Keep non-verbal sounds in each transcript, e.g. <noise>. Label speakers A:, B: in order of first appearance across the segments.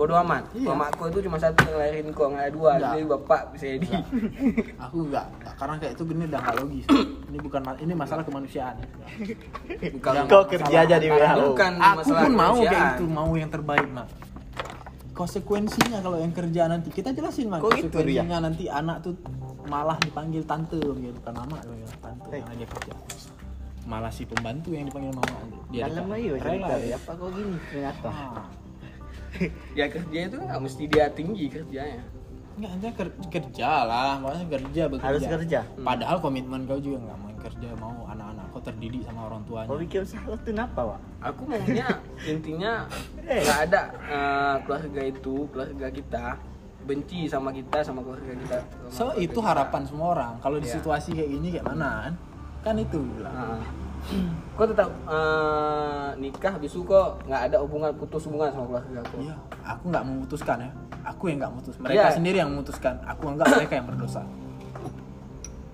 A: bodoh amat.
B: Iya.
A: Mamaku itu cuma satu yang lahirin kau, nggak ada dua. Jadi bapak bisa jadi.
B: aku enggak, enggak. karena kayak itu gini udah nggak logis ini bukan ini masalah kemanusiaan
A: Bukan
C: Kau kerja jadi WHO.
A: Bukan
B: aku
A: masalah
B: pun mau kayak gitu mau yang terbaik mak konsekuensinya kalau yang kerja nanti kita jelasin mak
C: Kok gitu,
B: konsekuensinya nanti anak tuh malah dipanggil tante gitu bukan mama loh ya tante karena dia kerja malah si pembantu yang dipanggil mama dia
C: Dalam ayo cerita
B: ya.
C: apa kau gini ternyata.
B: Ah. <laughs>
A: Ya kerja itu nggak mesti dia tinggi kerjanya.
B: Enggak, ker- kerja lah, maksudnya kerja bekerja.
C: Harus kerja.
B: Padahal komitmen kau juga nggak mau kerja, mau anak-anak kau terdidik sama orang tuanya.
C: Kau bikin usaha tuh kenapa, Wak?
A: Aku maunya <laughs> intinya
C: Eh.
A: nggak ada eh, keluarga itu, keluarga kita benci sama kita sama keluarga kita. sama
B: So
A: keluarga
B: itu
A: kita.
B: harapan semua orang. Kalau di
A: Iya.
B: situasi kayak gini kayak mana kan? Kan itu bilang.
A: Nah, kok tetap eh, nikah habis itu kok nggak ada hubungan putus hubungan sama keluarga aku.
B: Iya, aku nggak memutuskan ya. Aku yang nggak memutus. Mereka
A: Iya.
B: sendiri yang memutuskan. Aku anggap mereka yang berdosa.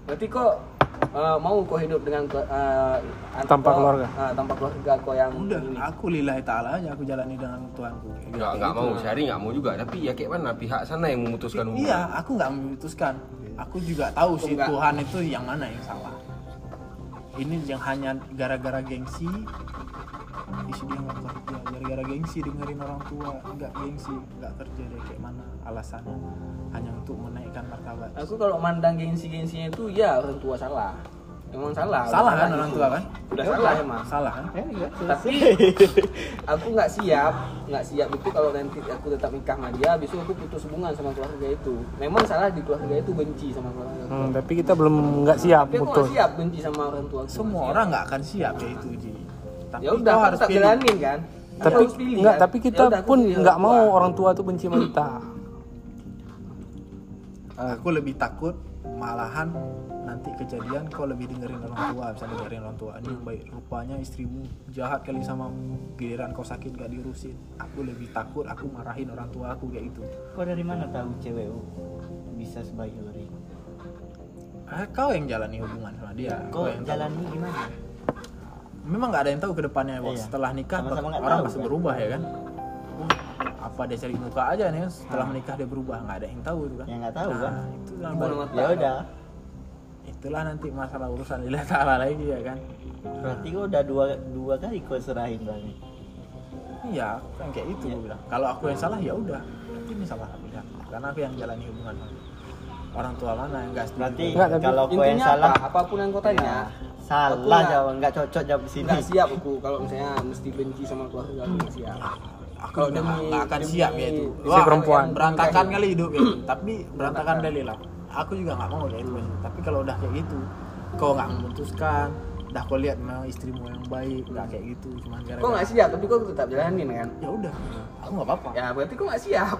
A: Berarti kok eh, mau kok hidup dengan anak
D: Tanpa
A: kau-
D: keluarga?
A: eh, tanpa keluarga kau yang
B: Udah,
A: ini.
B: aku lillahi taala aja aku jalani dengan Tuhanku.
E: Enggak, enggak mau, Syahri enggak mau juga, tapi ya kayak mana pihak sana yang memutuskan hubungan.
B: Iya, aku nggak memutuskan. Aku juga tahu
A: Aku
B: sih
A: nggak.
B: Tuhan itu yang mana yang salah. Ini yang hanya gara-gara gengsi. Isi dia nggak kerja, gara-gara gengsi dengerin orang tua, nggak gengsi, nggak kerja deh kayak mana alasannya hanya untuk menaikkan martabat.
A: Aku kalau mandang gengsi-gengsinya itu ya orang tua salah. Emang salah.
B: Salah kan orang tua kan?
A: Udah salah emang.
B: Salah kan?
C: Ya, ya,
A: Tapi <laughs> aku nggak siap, nggak siap itu kalau nanti aku tetap nikah sama dia, habis itu aku putus hubungan sama keluarga itu. Memang salah di keluarga itu benci sama keluarga. aku.
D: Hmm, tapi kita belum nggak siap
A: Tapi aku
D: betul.
A: nggak siap benci sama orang tua. aku.
B: Semua orang nggak akan siap ya itu Ji. Tapi
A: Ya udah,
B: harus
A: tak
B: pilih.
A: jalanin kan.
D: Tapi
A: pilih,
D: nggak,
A: kan?
D: tapi kita
A: udah, aku
D: pun nggak mau
A: tua.
D: orang tua tuh benci sama kita.
B: Aku lebih takut malahan nanti kejadian kau lebih dengerin orang tua bisa dengerin orang tua ini baik rupanya istrimu jahat kali sama giliran kau sakit gak diurusin aku lebih takut aku marahin orang tua aku kayak gitu
C: Kau dari mana tahu cewek oh, bisa sebaik itu?
B: ah, kau yang jalani hubungan sama dia
C: Kau
B: yang tahu.
C: jalani gimana?
B: memang nggak ada yang tahu ke depannya bos
C: Iya.
B: setelah nikah
C: Sama-sama nggak
B: orang
C: tahu,
B: pasti
C: kan?
B: berubah ya kan Hmm, apa dia cari muka aja nih setelah menikah dia berubah nggak ada yang tahu itu kan
C: Ya, nggak tahu,
B: nah,
C: kan?
A: amat.
C: Ya udah.
B: Itulah nanti masalah urusan lillahi ta'ala lagi ya kan
C: Berarti kau udah dua dua kali kau serahin berarti.
B: Iya, kan kayak itu gue bilang. Kalau aku yang salah ya udah, berarti ini salah aku ya. Karena aku yang jalani hubungan orang tua mana yang enggak setuju.
C: Berarti
D: Nggak, tapi
C: kalau kau yang salah,
A: apa? Apa pun yang kau tanya,
C: ya,
A: Aku
C: salah
A: nggak-
C: jawab, nggak cocok jawab di sini.
A: nggak siap aku kalau misalnya mesti benci sama keluarga aku nggak siap.
B: aku
A: Kalau demi-
B: nggak akan
A: demi
B: siap ya itu.
A: si
D: perempuan.
B: berantakan kali hidup ya. Tapi berantakan kali lah. Aku juga nggak mau kayak itu. Tapi kalau udah kayak gitu, kau nggak memutuskan, udah kau lihat memang istrimu yang baik, nggak kayak gitu, cuma gara-gara.
A: Kau nggak siap, tapi kau tetap jalanin kan?
B: Ya udah, aku nggak apa-apa.
A: Ya berarti kau nggak siap.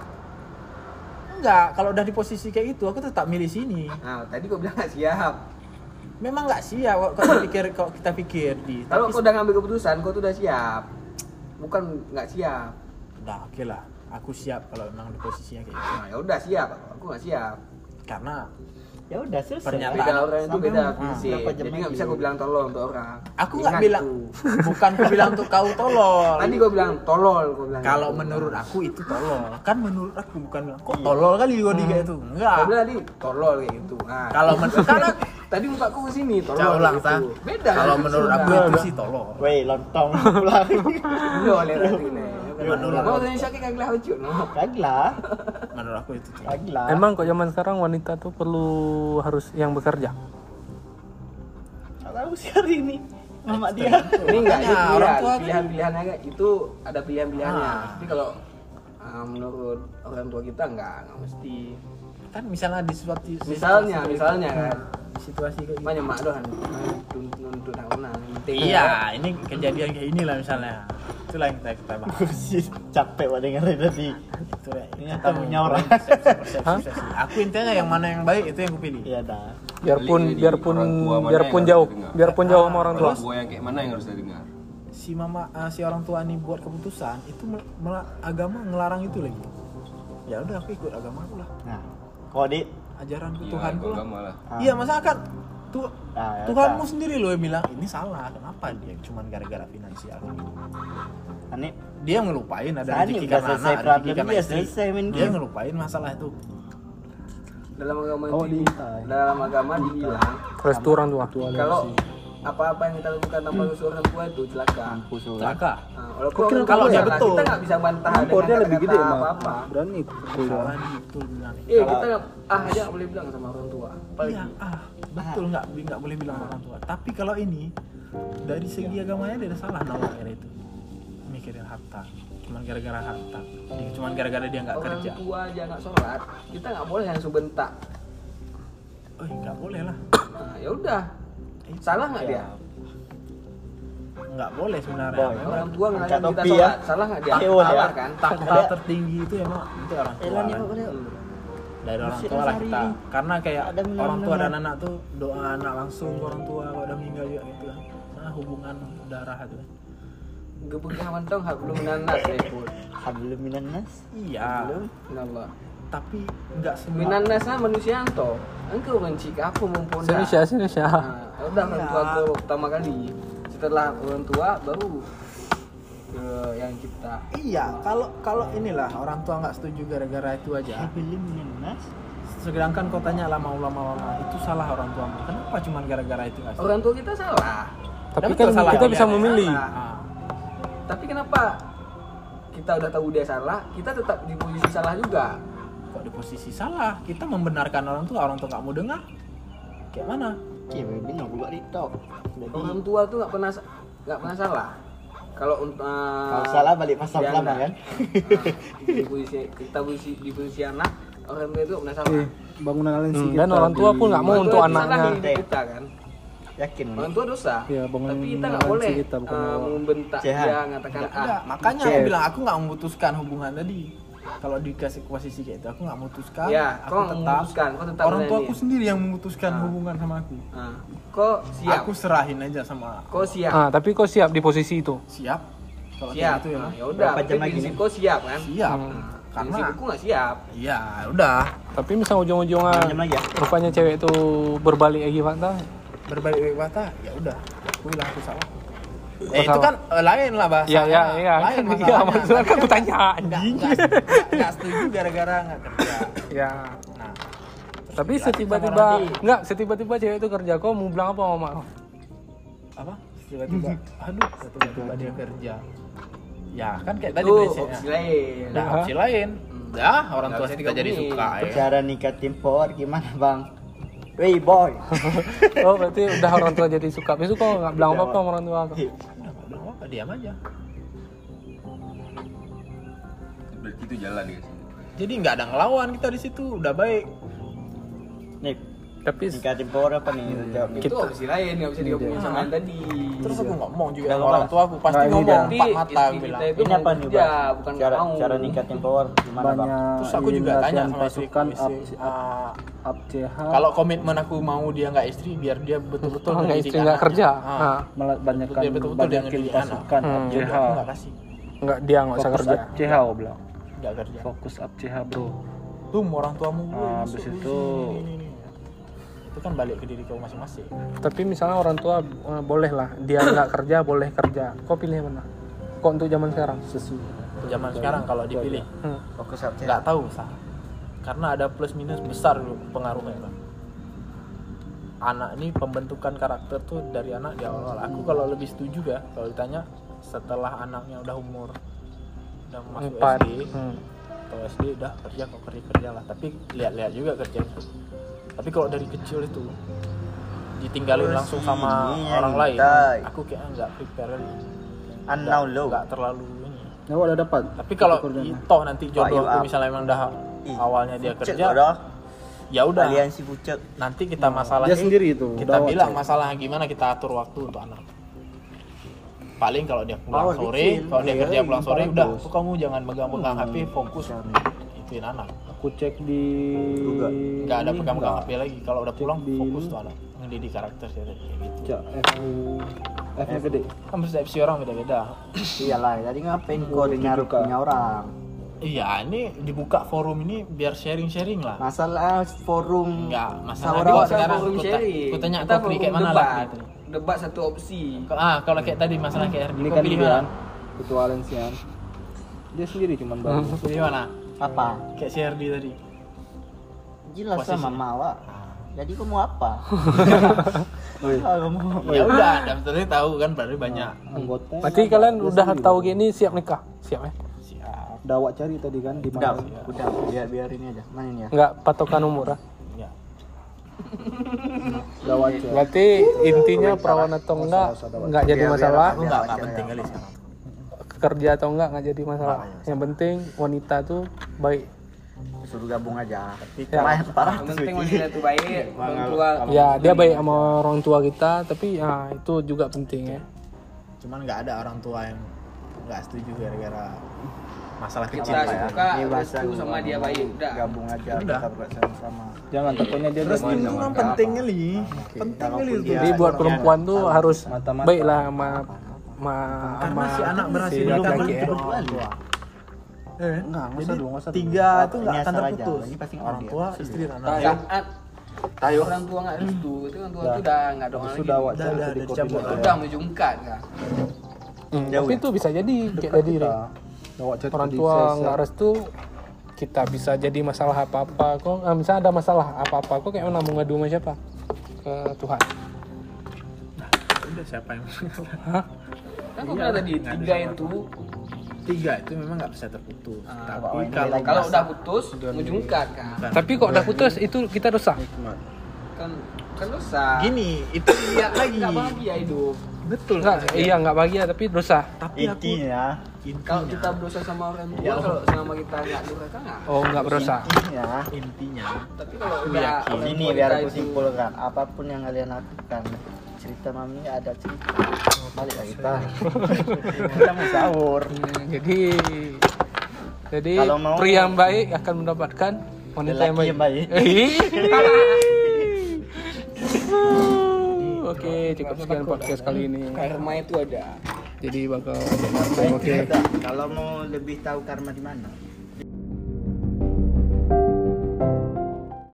B: Enggak, kalau udah di posisi kayak itu, aku tetap milih sini.
A: Nah tadi kau bilang nggak siap.
B: Memang nggak siap kalau kita pikir kalau kita pikir di.
A: Kalau
B: tapi
A: kau udah ngambil keputusan, kau tuh udah siap. Bukan nggak siap.
B: udah oke lah aku siap kalau memang di posisinya kayak gitu
A: Nah ya udah siap. Aku nggak siap.
B: Karena
C: Ya udah selesai.
B: Pernyataan.
A: Beda orang itu beda
C: berapa jam
A: Jadi nggak
C: lagi?
A: bisa kau bilang tolol untuk orang.
B: aku nggak bilang <laughs> bukan aku bilang untuk kau tolol
A: Tadi kau bilang tolol, bilang.
B: kalau
A: gitu.
B: menurut aku itu tolol kan menurut aku bukan bilang kok tolol kali di kayak itu enggak
A: Kau bilang tadi tolol kayak gitu. Nah,
B: kalau menurut <laughs> karena
A: tadi mukaku ke sini tolol.
B: Ulang
A: gitu. Beda.
B: kalau menurut aku
A: Sudah.
B: itu sih tolol
C: Woi, lontong pulang.
A: Tolol ya tadi nih.
B: Menurut-
A: tanya Syakir kagak lucu.
C: Kagak,
B: menurut aku itu <laughs>
C: kagak.
D: Emang kok zaman sekarang wanita tuh perlu harus yang bekerja.
C: Tahu sih hari ini. Mama dia.
A: Ini enggak itu
B: orang
A: pilihan,
B: tua
A: pilihan-pilihannya enggak itu ada pilihan-pilihannya.
B: Ah.
A: Tapi kalau ah, menurut orang tua kita enggak, enggak mesti.
B: kan misalnya di suatu
A: Misalnya, misalnya kan.
B: Situasi kayak gitu
A: mak dohan nuntut
B: iya ini kejadian kayak inilah misalnya itulah yang kita kita bahas <laughs>
C: capek banget dengerin tadi.
B: itulah
C: Ini
B: kita
C: punya orang.
B: aku intinya yang mana yang baik itu yang aku pilih
C: Iya dah.
D: Biarpun biarpun biarpun jauh,
E: didengar?
D: biarpun jauh sama orang tua.
E: Orang tua yang kayak mana yang harus dia dengar?
B: si mama eh, si orang tua ini buat keputusan itu agama ngelarang itu lagi ya udah aku ikut agama aku lah
C: Nah, kau di
B: ajaran
E: Iya,
B: Tuhan
E: ikut
B: lah
E: agama lah.
C: Ah.
B: iya masa kan tuh
C: Nah, ya
B: Tuhanmu
C: tak.
B: sendiri loh yang bilang ini salah kenapa dia cuman gara-gara finansial
C: Aneh,
B: dia ngelupain ada rezeki karena
C: selesai
B: anak, rezeki
C: problem
B: karena
C: dia,
B: istri. dia ngelupain masalah itu
A: dalam agama
F: Oh,
A: itu
F: diintai.
A: dalam agama dibilang
D: restu orang tua
A: kalau apa-apa yang kita lakukan tanpa restu orang tua itu celaka.
B: Celaka?
A: Nah, walaupun orang
B: kalau dia
A: salah,
B: betul?
A: kita nggak bisa bantah
F: Impornya
A: dengan
F: lebih gede
A: apa-apa.
F: Berani
B: betul bilang.
A: Eh kita nggak ah aja nggak boleh bilang sama orang tua. Apalagi
B: iya ah. Betul nggak nggak boleh bilang orang tua. Tapi kalau ini dari segi agamanya dia udah salah nolak akhirnya itu. Mikirin harta. Cuman gara-gara harta. Dia- cuman gara-gara dia nggak
A: orang
B: kerja
A: tua aja nggak sholat kita nggak boleh langsung bentak.
B: Oh nggak boleh lah.
A: Nah, ya udah salah nggak dia?
B: Nggak boleh sebenarnya. Memang
A: orang tua ngelarang kita
C: topi ya.
A: sholat. Salah nggak dia?
C: Hewan ya.
A: salah kan?
B: tahta
C: Ada-
B: tertinggi itu emang itu orang tua kan.
A: Hmm.
B: dari orang tua
C: lah
B: kita.
C: ini.
B: karena kayak orang tua dan anak tuh doa anak langsung ke orang tua kalau udah meninggal juga gitu kan. Nah hubungan darah itu.
A: Gebegah mantong belum nanas ya.
C: Hablum minan nas.
B: iya.
A: Allah
B: tapi nggak semua
A: Minanas lah manusia anto. Engkau benci ke aku mumpun
D: Indonesia Indonesia
A: Nah, udah orang tua ke pertama kali. Setelah orang tua baru ke yang cipta.
B: iya kalau kalau inilah orang tua nggak setuju gara-gara itu aja sedangkan kau tanya lama ulama ulama itu salah orang tuamu kenapa cuma gara-gara itu setuju?
A: Orang tua kita salah.
D: tapi kan
B: salah
D: kita bisa memilih
A: Salah.
B: Ah,
A: Tapi kenapa kita udah tahu dia salah, kita tetap di posisi salah juga?
B: kok di posisi salah kita membenarkan orang tua orang tua nggak mau dengar kayak mana
C: Cewek bina pula di top. Jadi
A: Orang tua tuh nggak pernah nggak pernah salah. Kalau untuk
C: kalau salah balik pertama
A: enggak.
C: kan.
A: Nah, <laughs> di posisi kita posisi di posisi anak orang tua itu nggak pernah salah.
F: Eh, bangunan aliansi
D: Hmm,
F: kita
D: dan orang tua pun nggak mau
A: Orang
D: untuk
A: itu
D: anaknya
A: kita kan.
C: Yakin
A: Orang tua dosa.
F: Iya, bangun
A: Tapi kita nggak boleh
F: kita, bukan
A: eh, membentak dia, mengatakan ah.
B: makanya aku bilang aku nggak memutuskan hubungan tadi kalau dikasih posisi kayak itu aku nggak memutuskan
A: Ya,
B: aku
A: kau nggak memutuskan, kau tetap
B: orang tua aku sendiri yang memutuskan
A: Ah.
B: hubungan sama aku
A: Nah, kok siap?
B: aku serahin aja sama
A: Kok siap?
D: ah tapi kok siap di posisi itu
B: siap kalau
A: siap.
B: gitu ya
A: Nah,
B: Mas.
A: ya udah,
C: jam lagi
A: kau siap kan?
B: siap
D: Hmm.
B: karena
A: Prinsip aku nggak siap.
B: iya udah
D: tapi misal ujung-ujungnya
C: Jam lagi ya.
D: rupanya cewek itu berbalik lagi Fanta
B: berbalik balik kata ya udah aku bilang aku salah eh itu kan eh, lain lah bahasa
D: Iya, iya, iya.
B: lain
D: Kan, iya, maksudnya kan aku tanya,
B: Nggak-
D: anjing.
B: nggak- nggak setuju gara-gara nggak kerja.
D: Ya
B: nah
D: tapi setiba-tiba enggak setiba-tiba cewek itu kerja kok mau bilang apa sama mak?
B: Apa? Tiba-tiba <laughs> aduh. Tiba-tiba dia kerja. Ya kan kayak tadi
A: Itu
B: prinsipnya
A: opsi lain.
B: Nah, opsi lain. Dah, orang tua kita jadi suka ya.
C: Cara nikah timpor gimana bang? Wey boy. <laughs>
D: oh berarti udah orang tua jadi suka besok kok nggak bilang apa-apa sama orang tua kok
B: Udah, nggak bilang apa, diam aja.
E: Berarti itu jalan guys.
B: Jadi nggak ada ngelawan kita di situ, udah baik.
C: Nih
D: tapi
C: nikah timpor apa nih? Jawab nih.
A: Itu opsi lain nggak bisa digabungin sama yang tadi.
B: Terus aku ngomong juga sama orang tua aku pasti
F: Nah, ini
B: ngomong empat mata aku bilang.
A: kita itu
C: Ini apa nih bang?
A: bukan
C: Cara
A: mau.
C: cara nikah timpor gimana bang?
F: banyak
B: Terus aku juga tanya sama istri,
F: pasukan up,
B: istri,
F: up, up CH
B: kalau komitmen aku mau dia nggak istri biar dia betul-betul
D: nggak istri nggak kerja
B: Ah,
D: Ah,
F: malah banyakan
B: Dia betul-betul dia ngedidik
F: pasukan
D: anak.
F: up
D: Hmm.
B: jadi
F: CH
B: aku nggak kasih,
D: nggak dia nggak usah kerja
F: up CH aku bilang
B: nggak kerja.
F: fokus up CH bro
B: Tuh orang tuamu
F: Ah, habis
B: dulu
F: itu-
B: sini, ini, ini. Itu kan balik ke diri kau masing-masing.
D: tapi misalnya orang tua eh, boleh lah. Dia nggak <coughs> kerja boleh kerja. Kok pilih mana? Kok untuk zaman sekarang?
F: Sesuai.
B: Zaman sekarang kalau dipilih
D: hmm.
B: Nggak tahu sah karena ada plus minus besar pengaruhnya Bang. anak ini pembentukan karakter tuh dari anak di awal aku kalau lebih setuju ya kalau ditanya setelah anaknya udah umur udah masuk
D: empat.
B: SD
D: Hmm.
B: atau SD udah kerja kok kerja kerja lah. Tapi lihat-lihat juga kerjanya tapi kalau dari kecil itu ditinggalin
C: Terus
B: langsung sama orang lain
C: tai.
B: aku kayaknya nggak prepare Nggak- nggak terlalu ini.
F: Nah udah dapat
B: tapi kalau toh nanti jodoh aku misalnya emang udah
C: Ih,
B: awalnya dia kerja
C: udah.
B: ya udah.
C: Aliansi pucet.
B: nanti kita masalah
F: dia sendiri itu
B: kita bilang masalah gimana kita atur waktu untuk anak. Paling kalau dia pulang sore kalau dia
F: Iya,
B: kerja pulang sore udah aku kamu jangan megang-megang
F: Hmm.
B: HP fokus ituin anak
F: aku cek di
C: Juga.
B: nggak ada pegang-pegang. HP lagi kalau udah pulang
F: di
B: fokus tuh anak mendidik karakter ya kayak gitu
F: Cek FU F nya gede
B: kan persepsi orang beda-beda <coughs>
C: Iyalah, tadi ngapain kau dengar punya orang?
B: Iya, ini dibuka forum ini biar sharing-sharing lah.
C: Masalah forum
B: Enggak, masalah
A: Kita
B: sekarang
A: forum sharing.
B: ku tanya
A: Kita
B: kau pilih kayak mana lah gitu.
A: Debat satu opsi.
B: Ah, kalau kayak tadi masalah kayak RD,
F: Ini
B: kau
F: kan
B: pilih
F: dia
B: mana?
F: kan, ketua Alensian. Dia sendiri cuman baru.
B: Pilih mana?
C: Apa?
B: Kayak si RD tadi.
C: Jelas
B: Posisi.
C: sama Mawa. Jadi kamu apa? <laughs>
F: Oh, iya.
C: Ah.
B: Ya udah, <laughs> dan sebenarnya tahu kan berarti banyak.
F: Anggota.
D: Berarti kalian udah tahu gini siap nikah? Siap ya?
B: Siap.
F: Udah awak cari tadi kan di
C: Udah,
F: mana?
C: udah, biar biar ini aja. Mana ini ya?
D: Enggak patokan umur ah?
B: Ya. <laughs>
D: Berarti intinya perawan atau enggak enggak jadi masalah.
B: Enggak, enggak penting kali sekarang.
D: Kerja atau enggak enggak jadi masalah. Yang penting wanita tuh baik.
C: Suruh gabung aja.
D: Ya.
C: Parah, parah
A: Yang penting wanita itu baik, orang tua.
D: Ya dia baik sama orang tua kita, tapi ya itu juga penting ya.
B: Cuman nggak ada orang tua yang nggak setuju gara-gara masalah kecil
A: Kita
B: lah ya.
A: suka
C: Ini bahasa
A: sama dia baik. Udah.
C: Gabung aja
B: Udah.
C: kita sama.
F: Jangan takutnya dia
B: Terus
F: jadi
B: itu memang penting kali. Penting kali itu.
D: Jadi buat perempuan tuh harus
F: mata-mata.
D: baik lah sama sama
B: Karena
D: sama
B: si anak berhasil
D: si
B: nikah
D: laki-laki ya.
B: belum orang tua. Eh,
C: Enggak, nggak
B: Jadi
C: usah dulu, nggak usah
B: tiga itu nggak
C: ini
B: akan terputus.
C: Ini pasti
B: Orang tua, istri, dan anak.
A: Saat orang tua nggak restu, itu orang tua itu udah nggak ada lagi.
F: Sudah awak
B: Udah,
F: cari
B: udah,
F: tadi
B: udah
A: menjungkat kan.
D: Hmm,
C: Jauh
D: tapi
C: ya?
D: itu bisa jadi kayak tadi.
F: cari
D: orang tua nggak restu kita bisa jadi masalah apa apa kok ah, misalnya ada masalah apa apa kok kayak mana mau ngadu sama siapa? Ke Tuhan.
B: Udah siapa yang
D: Hah?
A: Kan aku bilang tadi tiga itu
B: tiga itu memang nggak bisa terputus.
A: Ah,
B: Tapi
C: ini
B: kalau
A: kalau udah putus menjungkat kan.
B: Bukan.
D: tapi kok udah putus itu kita dosa
A: Kan kan dosa.
B: gini itu lihat lagi.
A: Nggak bahagia hidup.
B: Betul.
D: nggak iya nggak bahagia tapi dosa
B: Tapi aku
C: Intinya,
A: Kalau
B: intinya,
A: kita berusaha sama orang tua,
B: Ya.
A: kalau selama kita nggak durhaka nggak.
D: oh nggak berdosa
C: intinya.
B: intinya
A: Tapi kalau
B: Aku
A: udah
C: Ini biar aku simpulkan. Apa pun yang kalian lakukan, cerita mami ada cerita. Balik lah <laughs> kita. kita mau sahur.
D: Hmm, jadi jadi
C: Kalau mau-
D: pria yang baik akan mendapatkan wanita yang baik,
C: yang <laughs>
D: Oke, cukup sekian podcast kali ini.
A: karma itu ada.
D: Jadi bakal
C: Baik,
D: oke.
C: kita. Kalau mau lebih tahu karma di mana,